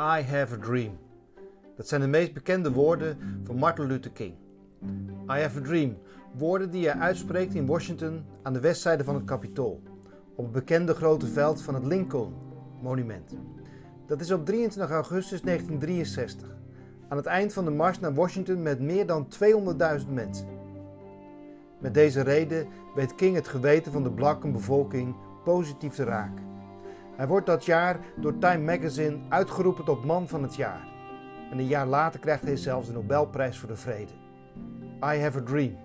I have a dream. Dat zijn de meest bekende woorden van Martin Luther King. I have a dream. Woorden die hij uitspreekt in Washington aan de westzijde van het Capitool. Op het bekende grote veld van het Lincoln Monument. Dat is op 23 augustus 1963. Aan het eind van de mars naar Washington met meer dan 200.000 mensen. Met deze reden weet King het geweten van de blanke bevolking positief te raken. Hij wordt dat jaar door Time Magazine uitgeroepen tot man van het jaar. En een jaar later krijgt hij zelfs de Nobelprijs voor de Vrede. I have a dream.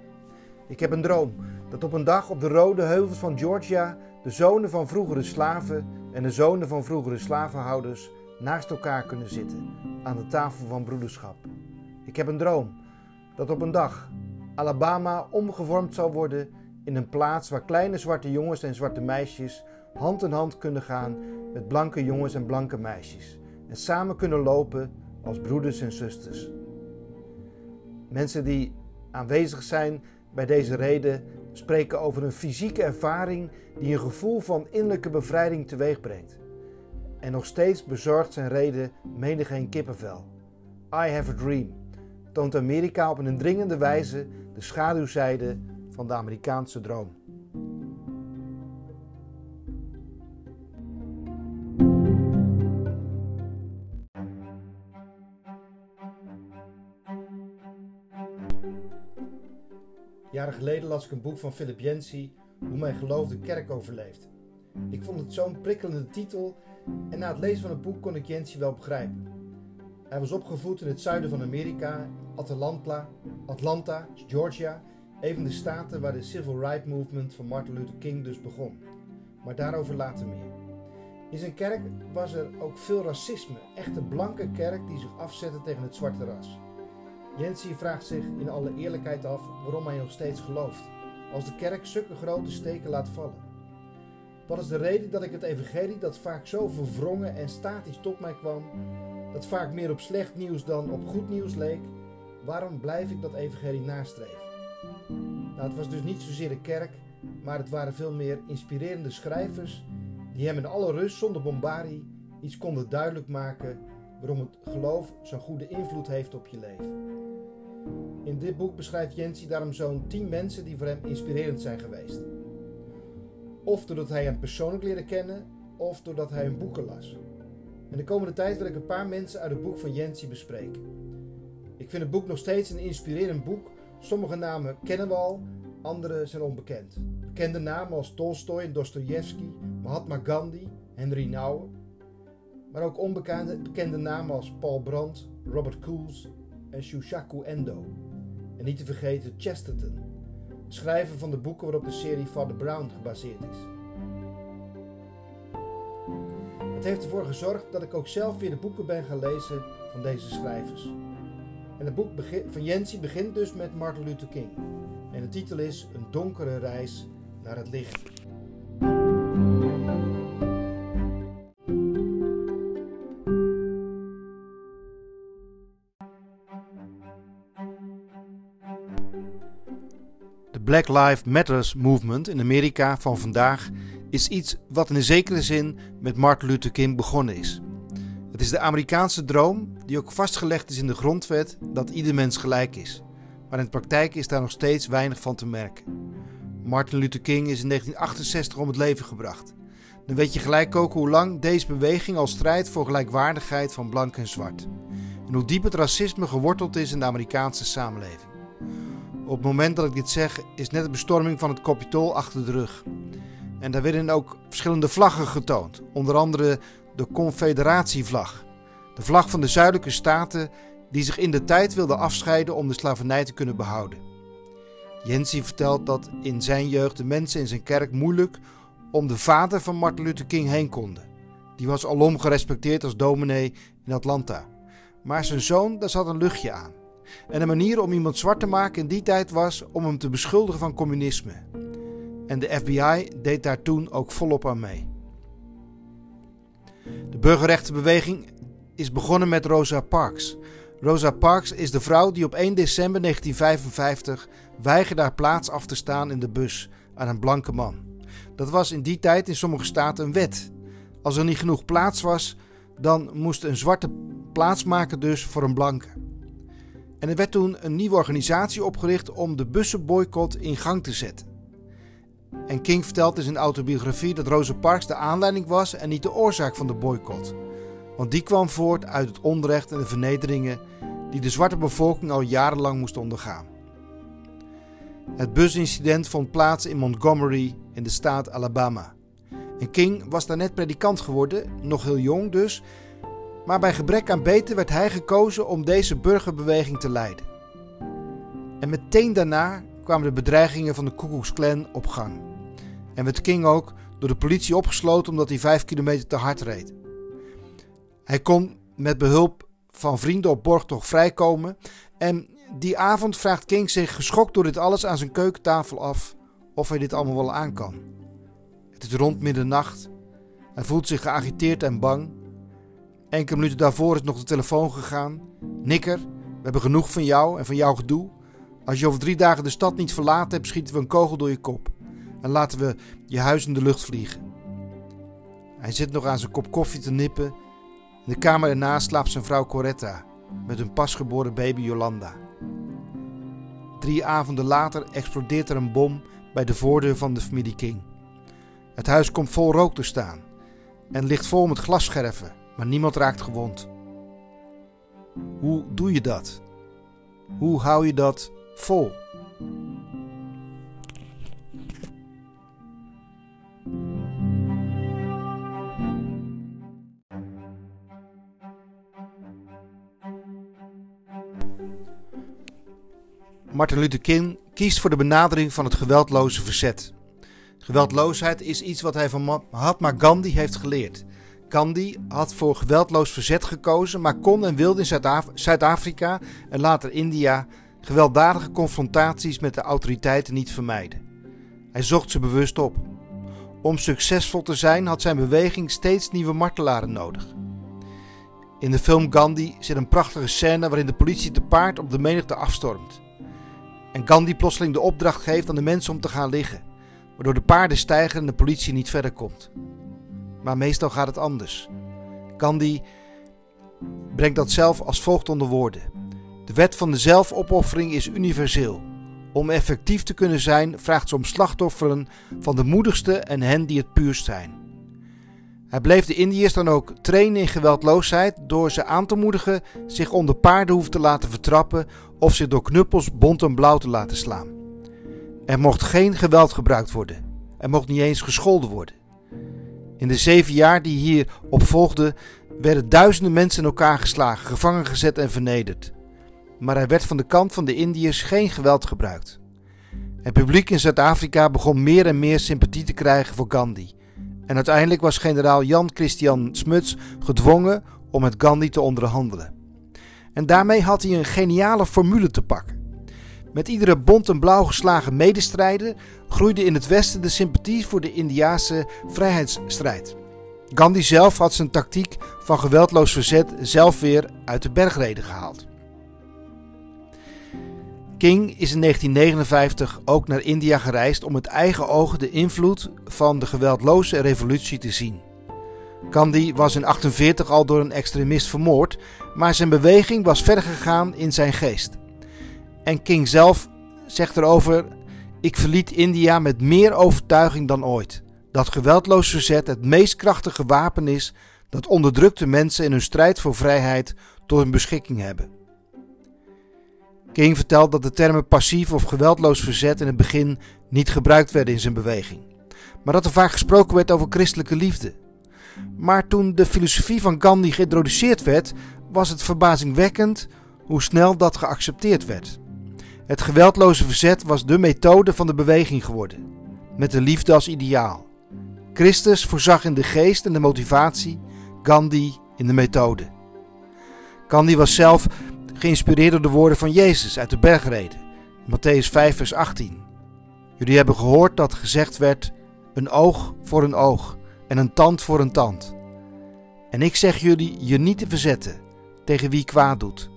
Ik heb een droom dat op een dag op de rode heuvels van Georgia de zonen van vroegere slaven en de zonen van vroegere slavenhouders naast elkaar kunnen zitten aan de tafel van broederschap. Ik heb een droom dat op een dag Alabama omgevormd zal worden in een plaats waar kleine zwarte jongens en zwarte meisjes hand in hand kunnen gaan met blanke jongens en blanke meisjes en samen kunnen lopen als broeders en zusters. Mensen die aanwezig zijn bij deze reden spreken over een fysieke ervaring die een gevoel van innerlijke bevrijding teweegbrengt. En nog steeds bezorgt zijn reden menigeen kippenvel. I have a dream toont Amerika op een indringende wijze de schaduwzijde van de Amerikaanse droom. Geleden las ik een boek van Philip Yancey, Hoe mijn geloof de kerk overleeft. Ik vond het zo'n prikkelende titel en na het lezen van het boek kon ik Yancey wel begrijpen. Hij was opgevoed in het zuiden van Amerika, Atlanta, Atlanta, Georgia, een van de staten waar de Civil Rights Movement van Martin Luther King dus begon. Maar daarover later meer. In zijn kerk was er ook veel racisme, echte blanke kerk die zich afzette tegen het zwarte ras. Yancey vraagt zich in alle eerlijkheid af waarom hij nog steeds gelooft, als de kerk zulke grote steken laat vallen. Wat is de reden dat ik het evangelie dat vaak zo verwrongen en statisch tot mij kwam, dat vaak meer op slecht nieuws dan op goed nieuws leek, waarom blijf ik dat evangelie nastreven? Nou, het was dus niet zozeer de kerk, maar het waren veel meer inspirerende schrijvers die hem in alle rust zonder bombardie iets konden duidelijk maken waarom het geloof zo'n goede invloed heeft op je leven. In dit boek beschrijft Jensi daarom zo'n 10 mensen die voor hem inspirerend zijn geweest. Of doordat hij hem persoonlijk leerde kennen, of doordat hij hun boeken las. En de komende tijd wil ik een paar mensen uit het boek van Jensi bespreken. Ik vind het boek nog steeds een inspirerend boek. Sommige namen kennen we al, andere zijn onbekend. Bekende namen als Tolstoy en Dostoevsky, Mahatma Gandhi, Henry Nouwen. Maar ook onbekende bekende namen als Paul Brandt, Robert Coles en Shushaku Endo. En niet te vergeten Chesterton, schrijver van de boeken waarop de serie Father Brown gebaseerd is. Het heeft ervoor gezorgd dat ik ook zelf weer de boeken ben gaan lezen van deze schrijvers. En het boek van Jensi begint dus met Martin Luther King. En de titel is Een donkere reis naar het licht. Black Lives Matters movement in Amerika van vandaag is iets wat in een zekere zin met Martin Luther King begonnen is. Het is de Amerikaanse droom die ook vastgelegd is in de grondwet dat ieder mens gelijk is. Maar in de praktijk is daar nog steeds weinig van te merken. Martin Luther King is in 1968 om het leven gebracht. Dan weet je gelijk ook hoe lang deze beweging al strijdt voor gelijkwaardigheid van blank en zwart. En hoe diep het racisme geworteld is in de Amerikaanse samenleving. Op het moment dat ik dit zeg, is net de bestorming van het Capitool achter de rug. En daar werden ook verschillende vlaggen getoond, onder andere de Confederatievlag, de vlag van de zuidelijke staten die zich in de tijd wilden afscheiden om de slavernij te kunnen behouden. Jensi vertelt dat in zijn jeugd de mensen in zijn kerk moeilijk om de vader van Martin Luther King heen konden. Die was alom gerespecteerd als dominee in Atlanta. Maar zijn zoon, daar zat een luchtje aan. En een manier om iemand zwart te maken in die tijd was om hem te beschuldigen van communisme. En de FBI deed daar toen ook volop aan mee. De burgerrechtenbeweging is begonnen met Rosa Parks. Rosa Parks is de vrouw die op 1 december 1955 weigerde haar plaats af te staan in de bus aan een blanke man. Dat was in die tijd in sommige staten een wet. Als er niet genoeg plaats was, dan moest een zwarte plaatsmaken dus voor een blanke. En er werd toen een nieuwe organisatie opgericht om de bussenboycott in gang te zetten. En King vertelt in zijn autobiografie dat Rosa Parks de aanleiding was en niet de oorzaak van de boycott. Want die kwam voort uit het onrecht en de vernederingen die de zwarte bevolking al jarenlang moest ondergaan. Het busincident vond plaats in Montgomery in de staat Alabama. En King was daar net predikant geworden, nog heel jong dus, maar bij gebrek aan beter werd hij gekozen om deze burgerbeweging te leiden. En meteen daarna kwamen de bedreigingen van de Ku op gang. En werd King ook door de politie opgesloten omdat hij vijf kilometer te hard reed. Hij kon met behulp van vrienden op borgtocht vrijkomen en die avond vraagt King zich geschokt door dit alles aan zijn keukentafel af of hij dit allemaal wel aan kan. Het is rond middernacht. Hij voelt zich geagiteerd en bang. Enkele minuten daarvoor is nog de telefoon gegaan. Nikker, we hebben genoeg van jou en van jouw gedoe. Als je over drie dagen de stad niet verlaten hebt, schieten we een kogel door je kop. En laten we je huis in de lucht vliegen. Hij zit nog aan zijn kop koffie te nippen. In de kamer ernaast slaapt zijn vrouw Coretta met hun pasgeboren baby Jolanda. Drie avonden later explodeert er een bom bij de voordeur van de familie King. Het huis komt vol rook te staan en ligt vol met glasscherven, maar niemand raakt gewond. Hoe doe je dat? Hoe hou je dat vol? Martin Luther King kiest voor de benadering van het geweldloze verzet. Geweldloosheid is iets wat hij van Mahatma Gandhi heeft geleerd. Gandhi had voor geweldloos verzet gekozen, maar kon en wilde in Zuid-Afrika en later India gewelddadige confrontaties met de autoriteiten niet vermijden. Hij zocht ze bewust op. Om succesvol te zijn had zijn beweging steeds nieuwe martelaren nodig. In de film Gandhi zit een prachtige scène waarin de politie te paard op de menigte afstormt. En Gandhi plotseling de opdracht geeft aan de mensen om te gaan liggen, waardoor de paarden stijgen en de politie niet verder komt. Maar meestal gaat het anders. Gandhi brengt dat zelf als volgt onder woorden. De wet van de zelfopoffering is universeel. Om effectief te kunnen zijn, vraagt ze om slachtofferen van de moedigste en hen die het puurst zijn. Hij bleef de Indiërs dan ook trainen in geweldloosheid door ze aan te moedigen zich onder paardenhoef te laten vertrappen of zich door knuppels bont en blauw te laten slaan. Er mocht geen geweld gebruikt worden. Er mocht niet eens gescholden worden. In de zeven jaar die hierop volgden werden duizenden mensen in elkaar geslagen, gevangen gezet en vernederd. Maar er werd van de kant van de Indiërs geen geweld gebruikt. Het publiek in Zuid-Afrika begon meer en meer sympathie te krijgen voor Gandhi en uiteindelijk was generaal Jan Christian Smuts gedwongen om met Gandhi te onderhandelen. En daarmee had hij een geniale formule te pakken. Met iedere bont en blauw geslagen medestrijder groeide in het Westen de sympathie voor de Indiase vrijheidsstrijd. Gandhi zelf had zijn tactiek van geweldloos verzet zelf weer uit de bergreden gehaald. King is in 1959 ook naar India gereisd om met eigen ogen de invloed van de geweldloze revolutie te zien. Gandhi was in 1948 al door een extremist vermoord, maar zijn beweging was verder gegaan in zijn geest. En King zelf zegt erover: Ik verliet India met meer overtuiging dan ooit. Dat geweldloos verzet het meest krachtige wapen is dat onderdrukte mensen in hun strijd voor vrijheid tot hun beschikking hebben. King vertelt dat de termen passief of geweldloos verzet in het begin niet gebruikt werden in zijn beweging, maar dat er vaak gesproken werd over christelijke liefde. Maar toen de filosofie van Gandhi geïntroduceerd werd, was het verbazingwekkend hoe snel dat geaccepteerd werd. Het geweldloze verzet was de methode van de beweging geworden, met de liefde als ideaal. Christus voorzag in de geest en de motivatie, Gandhi in de methode. Gandhi was zelf geïnspireerd door de woorden van Jezus uit de bergreden, Matthäus 5, vers 18. Jullie hebben gehoord dat gezegd werd: een oog voor een oog en een tand voor een tand. En ik zeg jullie je niet te verzetten tegen wie kwaad doet,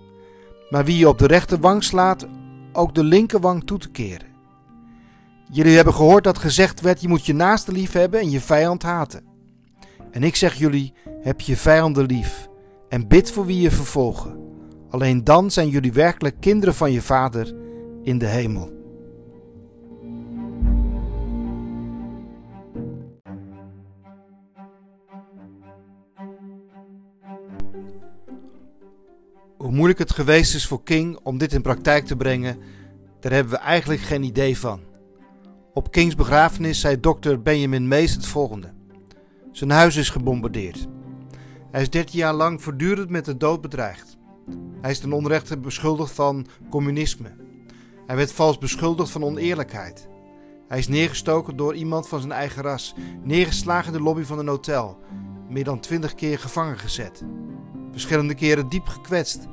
maar wie je op de rechterwang slaat, ook de linkerwang toe te keren. Jullie hebben gehoord dat gezegd werd: je moet je naaste lief hebben en je vijand haten. En ik zeg jullie: Heb je vijanden lief en bid voor wie je vervolgen. Alleen dan zijn jullie werkelijk kinderen van je Vader in de hemel. Hoe moeilijk het geweest is voor King om dit in praktijk te brengen, daar hebben we eigenlijk geen idee van. Op Kings begrafenis zei dokter Benjamin Mees het volgende: Zijn huis is gebombardeerd. Hij is 13 jaar lang voortdurend met de dood bedreigd. Hij is ten onrechte beschuldigd van communisme. Hij werd vals beschuldigd van oneerlijkheid. Hij is neergestoken door iemand van zijn eigen ras, neergeslagen in de lobby van een hotel, meer dan 20 keer gevangen gezet, verschillende keren diep gekwetst,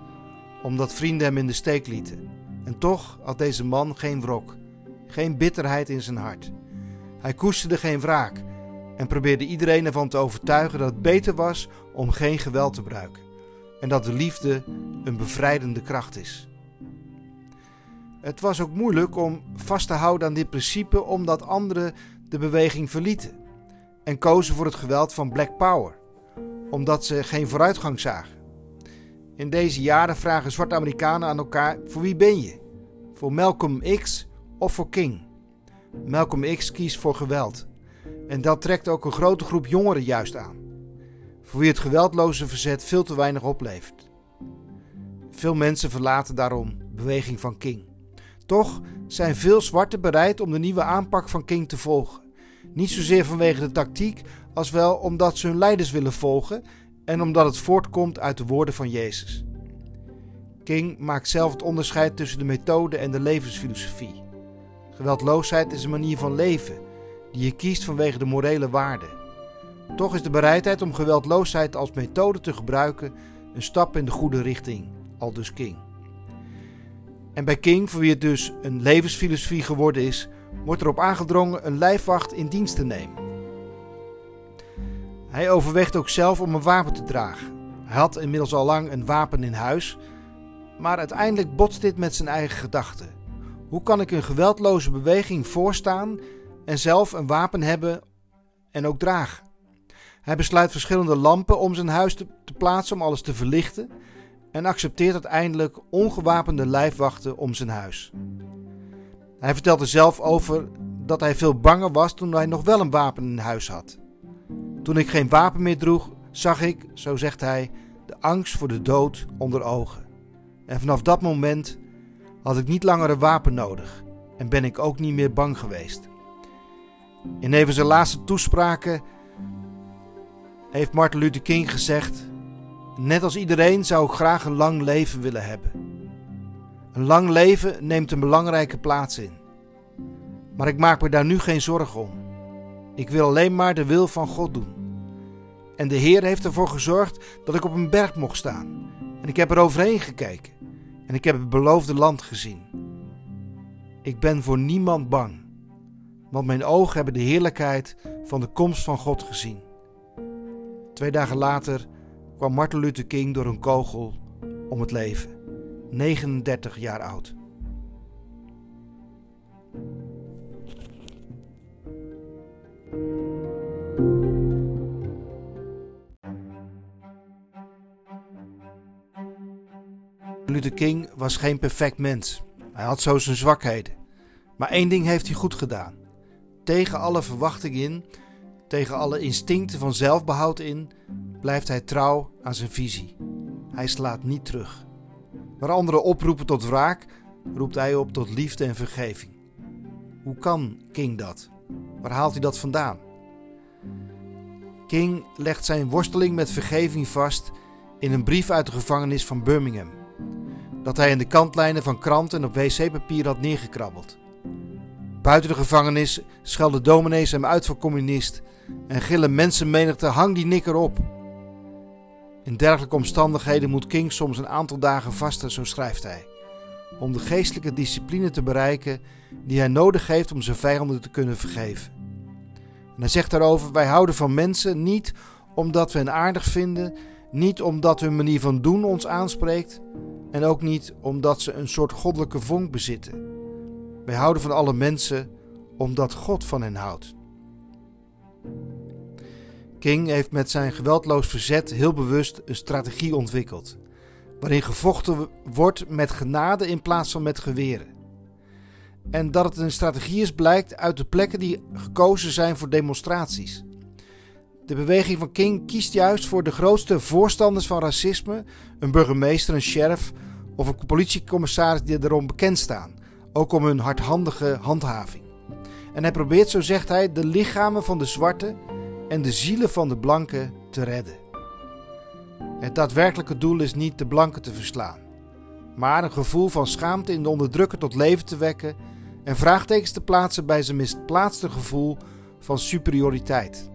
omdat vrienden hem in de steek lieten. En toch had deze man geen wrok, geen bitterheid in zijn hart. Hij koesterde geen wraak en probeerde iedereen ervan te overtuigen dat het beter was om geen geweld te gebruiken en dat de liefde een bevrijdende kracht is. Het was ook moeilijk om vast te houden aan dit principe omdat anderen de beweging verlieten en kozen voor het geweld van Black Power, omdat ze geen vooruitgang zagen. In deze jaren vragen zwarte Amerikanen aan elkaar: voor wie ben je? Voor Malcolm X of voor King? Malcolm X kiest voor geweld. En dat trekt ook een grote groep jongeren juist aan, voor wie het geweldloze verzet veel te weinig oplevert. Veel mensen verlaten daarom de beweging van King. Toch zijn veel zwarten bereid om de nieuwe aanpak van King te volgen. Niet zozeer vanwege de tactiek, als wel omdat ze hun leiders willen volgen en omdat het voortkomt uit de woorden van Jezus. King maakt zelf het onderscheid tussen de methode en de levensfilosofie. Geweldloosheid is een manier van leven die je kiest vanwege de morele waarden. Toch is de bereidheid om geweldloosheid als methode te gebruiken een stap in de goede richting, aldus King. En bij King, voor wie het dus een levensfilosofie geworden is, wordt erop aangedrongen een lijfwacht in dienst te nemen. Hij overweegt ook zelf om een wapen te dragen. Hij had inmiddels al lang een wapen in huis, maar uiteindelijk botst dit met zijn eigen gedachten. Hoe kan ik een geweldloze beweging voorstaan en zelf een wapen hebben en ook dragen? Hij besluit verschillende lampen om zijn huis te, te plaatsen om alles te verlichten en accepteert uiteindelijk ongewapende lijfwachten om zijn huis. Hij vertelt er zelf over dat hij veel banger was toen hij nog wel een wapen in huis had. Toen ik geen wapen meer droeg, zag ik, zo zegt hij, de angst voor de dood onder ogen. En vanaf dat moment had ik niet langer een wapen nodig en ben ik ook niet meer bang geweest. In een van zijn laatste toespraken heeft Martin Luther King gezegd: Net als iedereen zou ik graag een lang leven willen hebben. Een lang leven neemt een belangrijke plaats in. Maar ik maak me daar nu geen zorgen om. Ik wil alleen maar de wil van God doen. En de Heer heeft ervoor gezorgd dat ik op een berg mocht staan. En ik heb er overheen gekeken. En ik heb het beloofde land gezien. Ik ben voor niemand bang. Want mijn ogen hebben de heerlijkheid van de komst van God gezien. Twee dagen later kwam Martin Luther King door een kogel om het leven. 39 jaar oud. Luther King was geen perfect mens. Hij had zo zijn zwakheden. Maar één ding heeft hij goed gedaan. Tegen alle verwachtingen in, tegen alle instincten van zelfbehoud in, blijft hij trouw aan zijn visie. Hij slaat niet terug. Waar anderen oproepen tot wraak, roept hij op tot liefde en vergeving. Hoe kan King dat? Waar haalt hij dat vandaan? King legt zijn worsteling met vergeving vast in een brief uit de gevangenis van Birmingham, dat hij in de kantlijnen van kranten en op wc-papier had neergekrabbeld. Buiten de gevangenis schelden dominees hem uit voor communist en gillen mensenmenigte hang die nikker op. In dergelijke omstandigheden moet King soms een aantal dagen vasten, zo schrijft hij, om de geestelijke discipline te bereiken die hij nodig heeft om zijn vijanden te kunnen vergeven. En hij zegt daarover: Wij houden van mensen niet omdat we hen aardig vinden, niet omdat hun manier van doen ons aanspreekt en ook niet omdat ze een soort goddelijke vonk bezitten. Wij houden van alle mensen omdat God van hen houdt. King heeft met zijn geweldloos verzet heel bewust een strategie ontwikkeld, waarin gevochten wordt met genade in plaats van met geweren. En dat het een strategie is blijkt uit de plekken die gekozen zijn voor demonstraties. De beweging van King kiest juist voor de grootste voorstanders van racisme, een burgemeester, een sheriff of een politiecommissaris die erom bekend staan, ook om hun hardhandige handhaving. En hij probeert, zo zegt hij, de lichamen van de zwarte en de zielen van de blanken te redden. Het daadwerkelijke doel is niet de blanken te verslaan, maar een gevoel van schaamte in de onderdrukker tot leven te wekken en vraagtekens te plaatsen bij zijn misplaatste gevoel van superioriteit.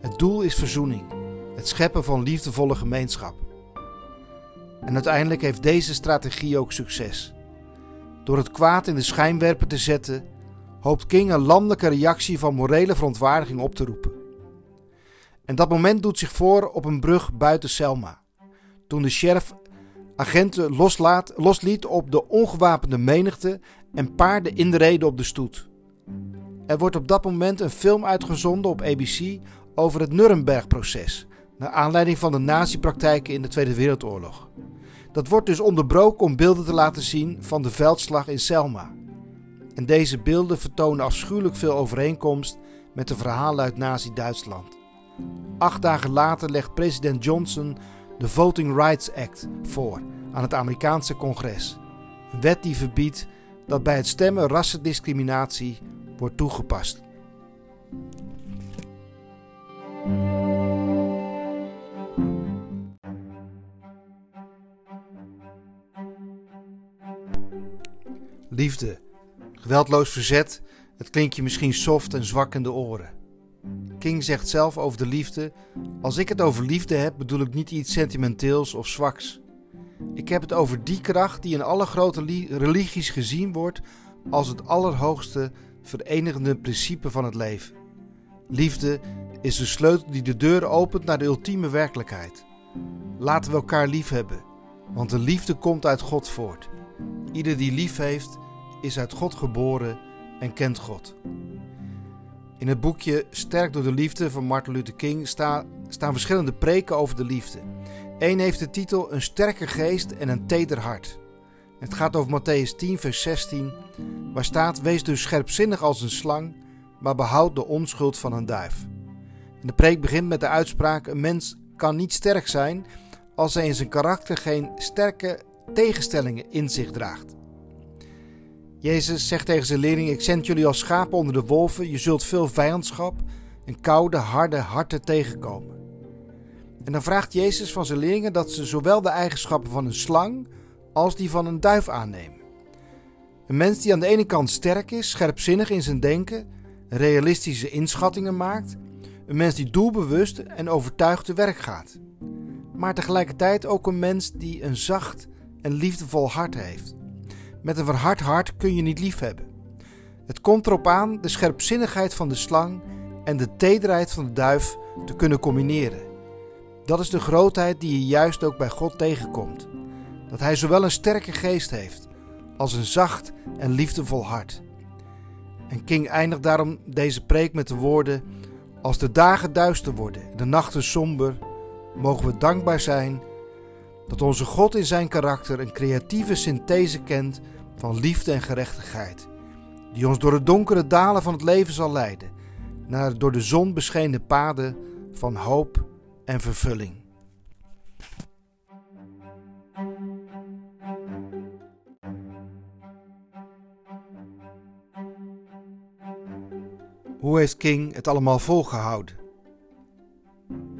Het doel is verzoening, het scheppen van liefdevolle gemeenschap. En uiteindelijk heeft deze strategie ook succes. Door het kwaad in de schijnwerper te zetten, hoopt King een landelijke reactie van morele verontwaardiging op te roepen. En dat moment doet zich voor op een brug buiten Selma. Toen de sheriff agenten loslaat, losliet op de ongewapende menigte en paarden inreden op de stoet. Er wordt op dat moment een film uitgezonden op ABC over het Nuremberg-proces, naar aanleiding van de nazi-praktijken in de Tweede Wereldoorlog. Dat wordt dus onderbroken om beelden te laten zien van de veldslag in Selma. En deze beelden vertonen afschuwelijk veel overeenkomst met de verhalen uit Nazi-Duitsland. Acht dagen later legt president Johnson de Voting Rights Act voor aan het Amerikaanse congres. Een wet die verbiedt dat bij het stemmen rassendiscriminatie wordt toegepast. Liefde, geweldloos verzet, het klinkt je misschien soft en zwak in de oren. King zegt zelf over de liefde: Als ik het over liefde heb, bedoel ik niet iets sentimenteels of zwaks. Ik heb het over die kracht die in alle grote religies gezien wordt als het allerhoogste verenigende principe van het leven. Liefde is de sleutel die de deur opent naar de ultieme werkelijkheid. Laten we elkaar lief hebben, want de liefde komt uit God voort. Ieder die lief heeft, is uit God geboren en kent God. In het boekje Sterk door de Liefde van Martin Luther King staan verschillende preken over de liefde. Eén heeft de titel Een sterke geest en een teder hart. Het gaat over Matthäus 10, vers 16, waar staat: Wees dus scherpzinnig als een slang, maar behoud de onschuld van een duif. De preek begint met de uitspraak: Een mens kan niet sterk zijn als hij in zijn karakter geen sterke tegenstellingen in zich draagt. Jezus zegt tegen zijn leerlingen: Ik zend jullie als schapen onder de wolven. Je zult veel vijandschap en koude, harde harten tegenkomen. En dan vraagt Jezus van zijn leerlingen dat ze zowel de eigenschappen van een slang als die van een duif aannemen. Een mens die aan de ene kant sterk is, scherpzinnig in zijn denken, realistische inschattingen maakt, een mens die doelbewust en overtuigd te werk gaat. Maar tegelijkertijd ook een mens die een zacht en liefdevol hart heeft. Met een verhard hart kun je niet liefhebben. Het komt erop aan de scherpzinnigheid van de slang en de tederheid van de duif te kunnen combineren. Dat is de grootheid die je juist ook bij God tegenkomt. Dat Hij zowel een sterke geest heeft als een zacht en liefdevol hart. En King eindigt daarom deze preek met de woorden: Als de dagen duister worden en de nachten somber, mogen we dankbaar zijn dat onze God in zijn karakter een creatieve synthese kent van liefde en gerechtigheid, die ons door de donkere dalen van het leven zal leiden, naar door de zon beschenen paden van hoop en vervulling. Hoe heeft King het allemaal volgehouden?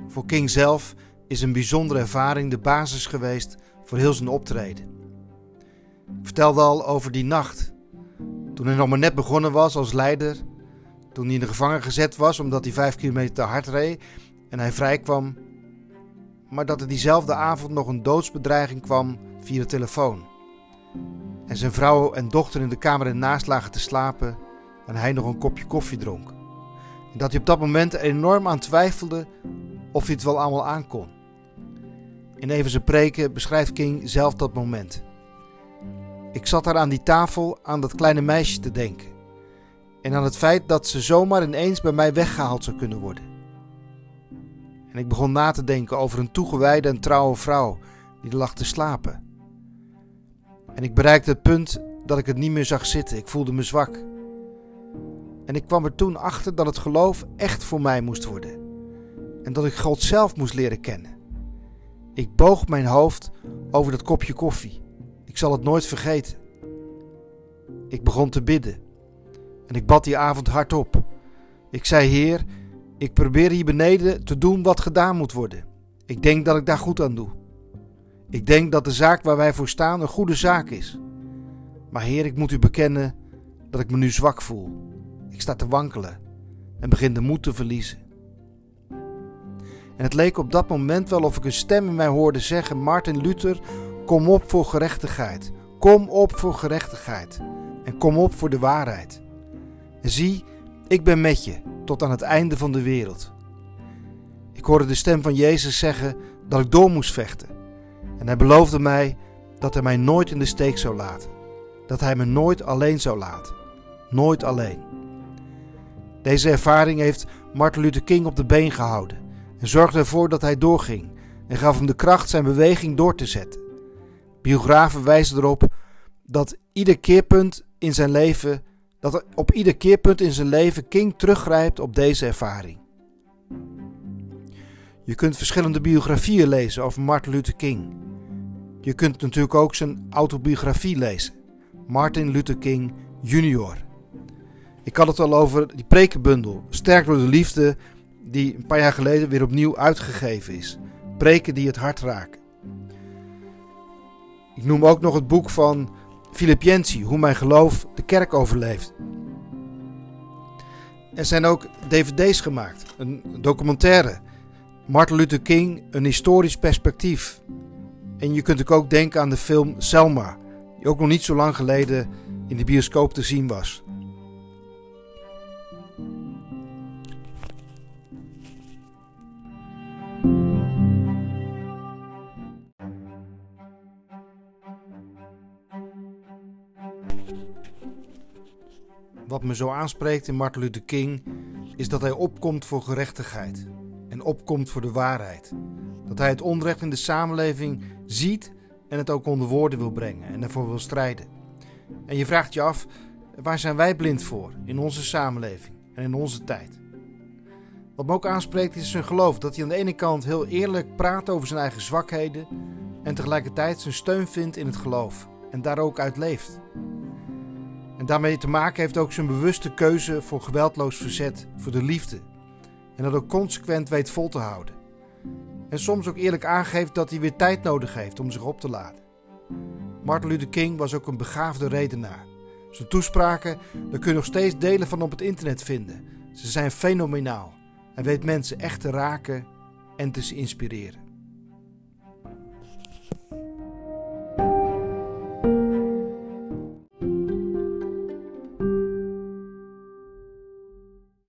Voor King zelf is een bijzondere ervaring de basis geweest voor heel zijn optreden. Ik vertelde al over die nacht, toen hij nog maar net begonnen was als leider, toen hij in de gevangen gezet was omdat hij vijf kilometer te hard reed en hij vrij kwam, maar dat er diezelfde avond nog een doodsbedreiging kwam via de telefoon. En zijn vrouw en dochter in de kamer ernaast lagen te slapen en hij nog een kopje koffie dronk. Dat hij op dat moment enorm aan twijfelde of hij het wel allemaal aankon. In even zijn preken beschrijft King zelf dat moment. Ik zat daar aan die tafel aan dat kleine meisje te denken. En aan het feit dat ze zomaar ineens bij mij weggehaald zou kunnen worden. En ik begon na te denken over een toegewijde en trouwe vrouw die lag te slapen. En ik bereikte het punt dat ik het niet meer zag zitten. Ik voelde me zwak. En ik kwam er toen achter dat het geloof echt voor mij moest worden. En dat ik God zelf moest leren kennen. Ik boog mijn hoofd over dat kopje koffie. Ik zal het nooit vergeten. Ik begon te bidden. En ik bad die avond hardop. Ik zei: Heer, ik probeer hier beneden te doen wat gedaan moet worden. Ik denk dat ik daar goed aan doe. Ik denk dat de zaak waar wij voor staan een goede zaak is. Maar Heer, ik moet u bekennen dat ik me nu zwak voel. Ik sta te wankelen en begin de moed te verliezen. En het leek op dat moment wel of ik een stem in mij hoorde zeggen: Martin Luther, kom op voor gerechtigheid. Kom op voor gerechtigheid. En kom op voor de waarheid. En zie, ik ben met je tot aan het einde van de wereld. Ik hoorde de stem van Jezus zeggen dat ik door moest vechten. En hij beloofde mij dat hij mij nooit in de steek zou laten. Dat hij me nooit alleen zou laten. Nooit alleen. Deze ervaring heeft Martin Luther King op de been gehouden en zorgde ervoor dat hij doorging en gaf hem de kracht zijn beweging door te zetten. Biografen wijzen erop dat ieder keerpunt in zijn leven, dat op ieder keerpunt in zijn leven King teruggrijpt op deze ervaring. Je kunt verschillende biografieën lezen over Martin Luther King. Je kunt natuurlijk ook zijn autobiografie lezen, Martin Luther King Jr. Ik had het al over die prekenbundel, Sterk door de Liefde, die een paar jaar geleden weer opnieuw uitgegeven is. Preken die het hart raken. Ik noem ook nog het boek van Philip Yancey, Hoe mijn geloof de kerk overleeft. Er zijn ook dvd's gemaakt, een documentaire. Martin Luther King, een historisch perspectief. En je kunt ook denken aan de film Selma, die ook nog niet zo lang geleden in de bioscoop te zien was. Wat me zo aanspreekt in Martin Luther King is dat hij opkomt voor gerechtigheid en opkomt voor de waarheid. Dat hij het onrecht in de samenleving ziet en het ook onder woorden wil brengen en ervoor wil strijden. En je vraagt je af, waar zijn wij blind voor in onze samenleving en in onze tijd? Wat me ook aanspreekt is zijn geloof, dat hij aan de ene kant heel eerlijk praat over zijn eigen zwakheden en tegelijkertijd zijn steun vindt in het geloof en daar ook uit leeft. En daarmee te maken heeft ook zijn bewuste keuze voor geweldloos verzet, voor de liefde. En dat ook consequent weet vol te houden. En soms ook eerlijk aangeeft dat hij weer tijd nodig heeft om zich op te laden. Martin Luther King was ook een begaafde redenaar. Zijn toespraken, daar kun je nog steeds delen van op het internet vinden. Ze zijn fenomenaal. Hij weet mensen echt te raken en te inspireren.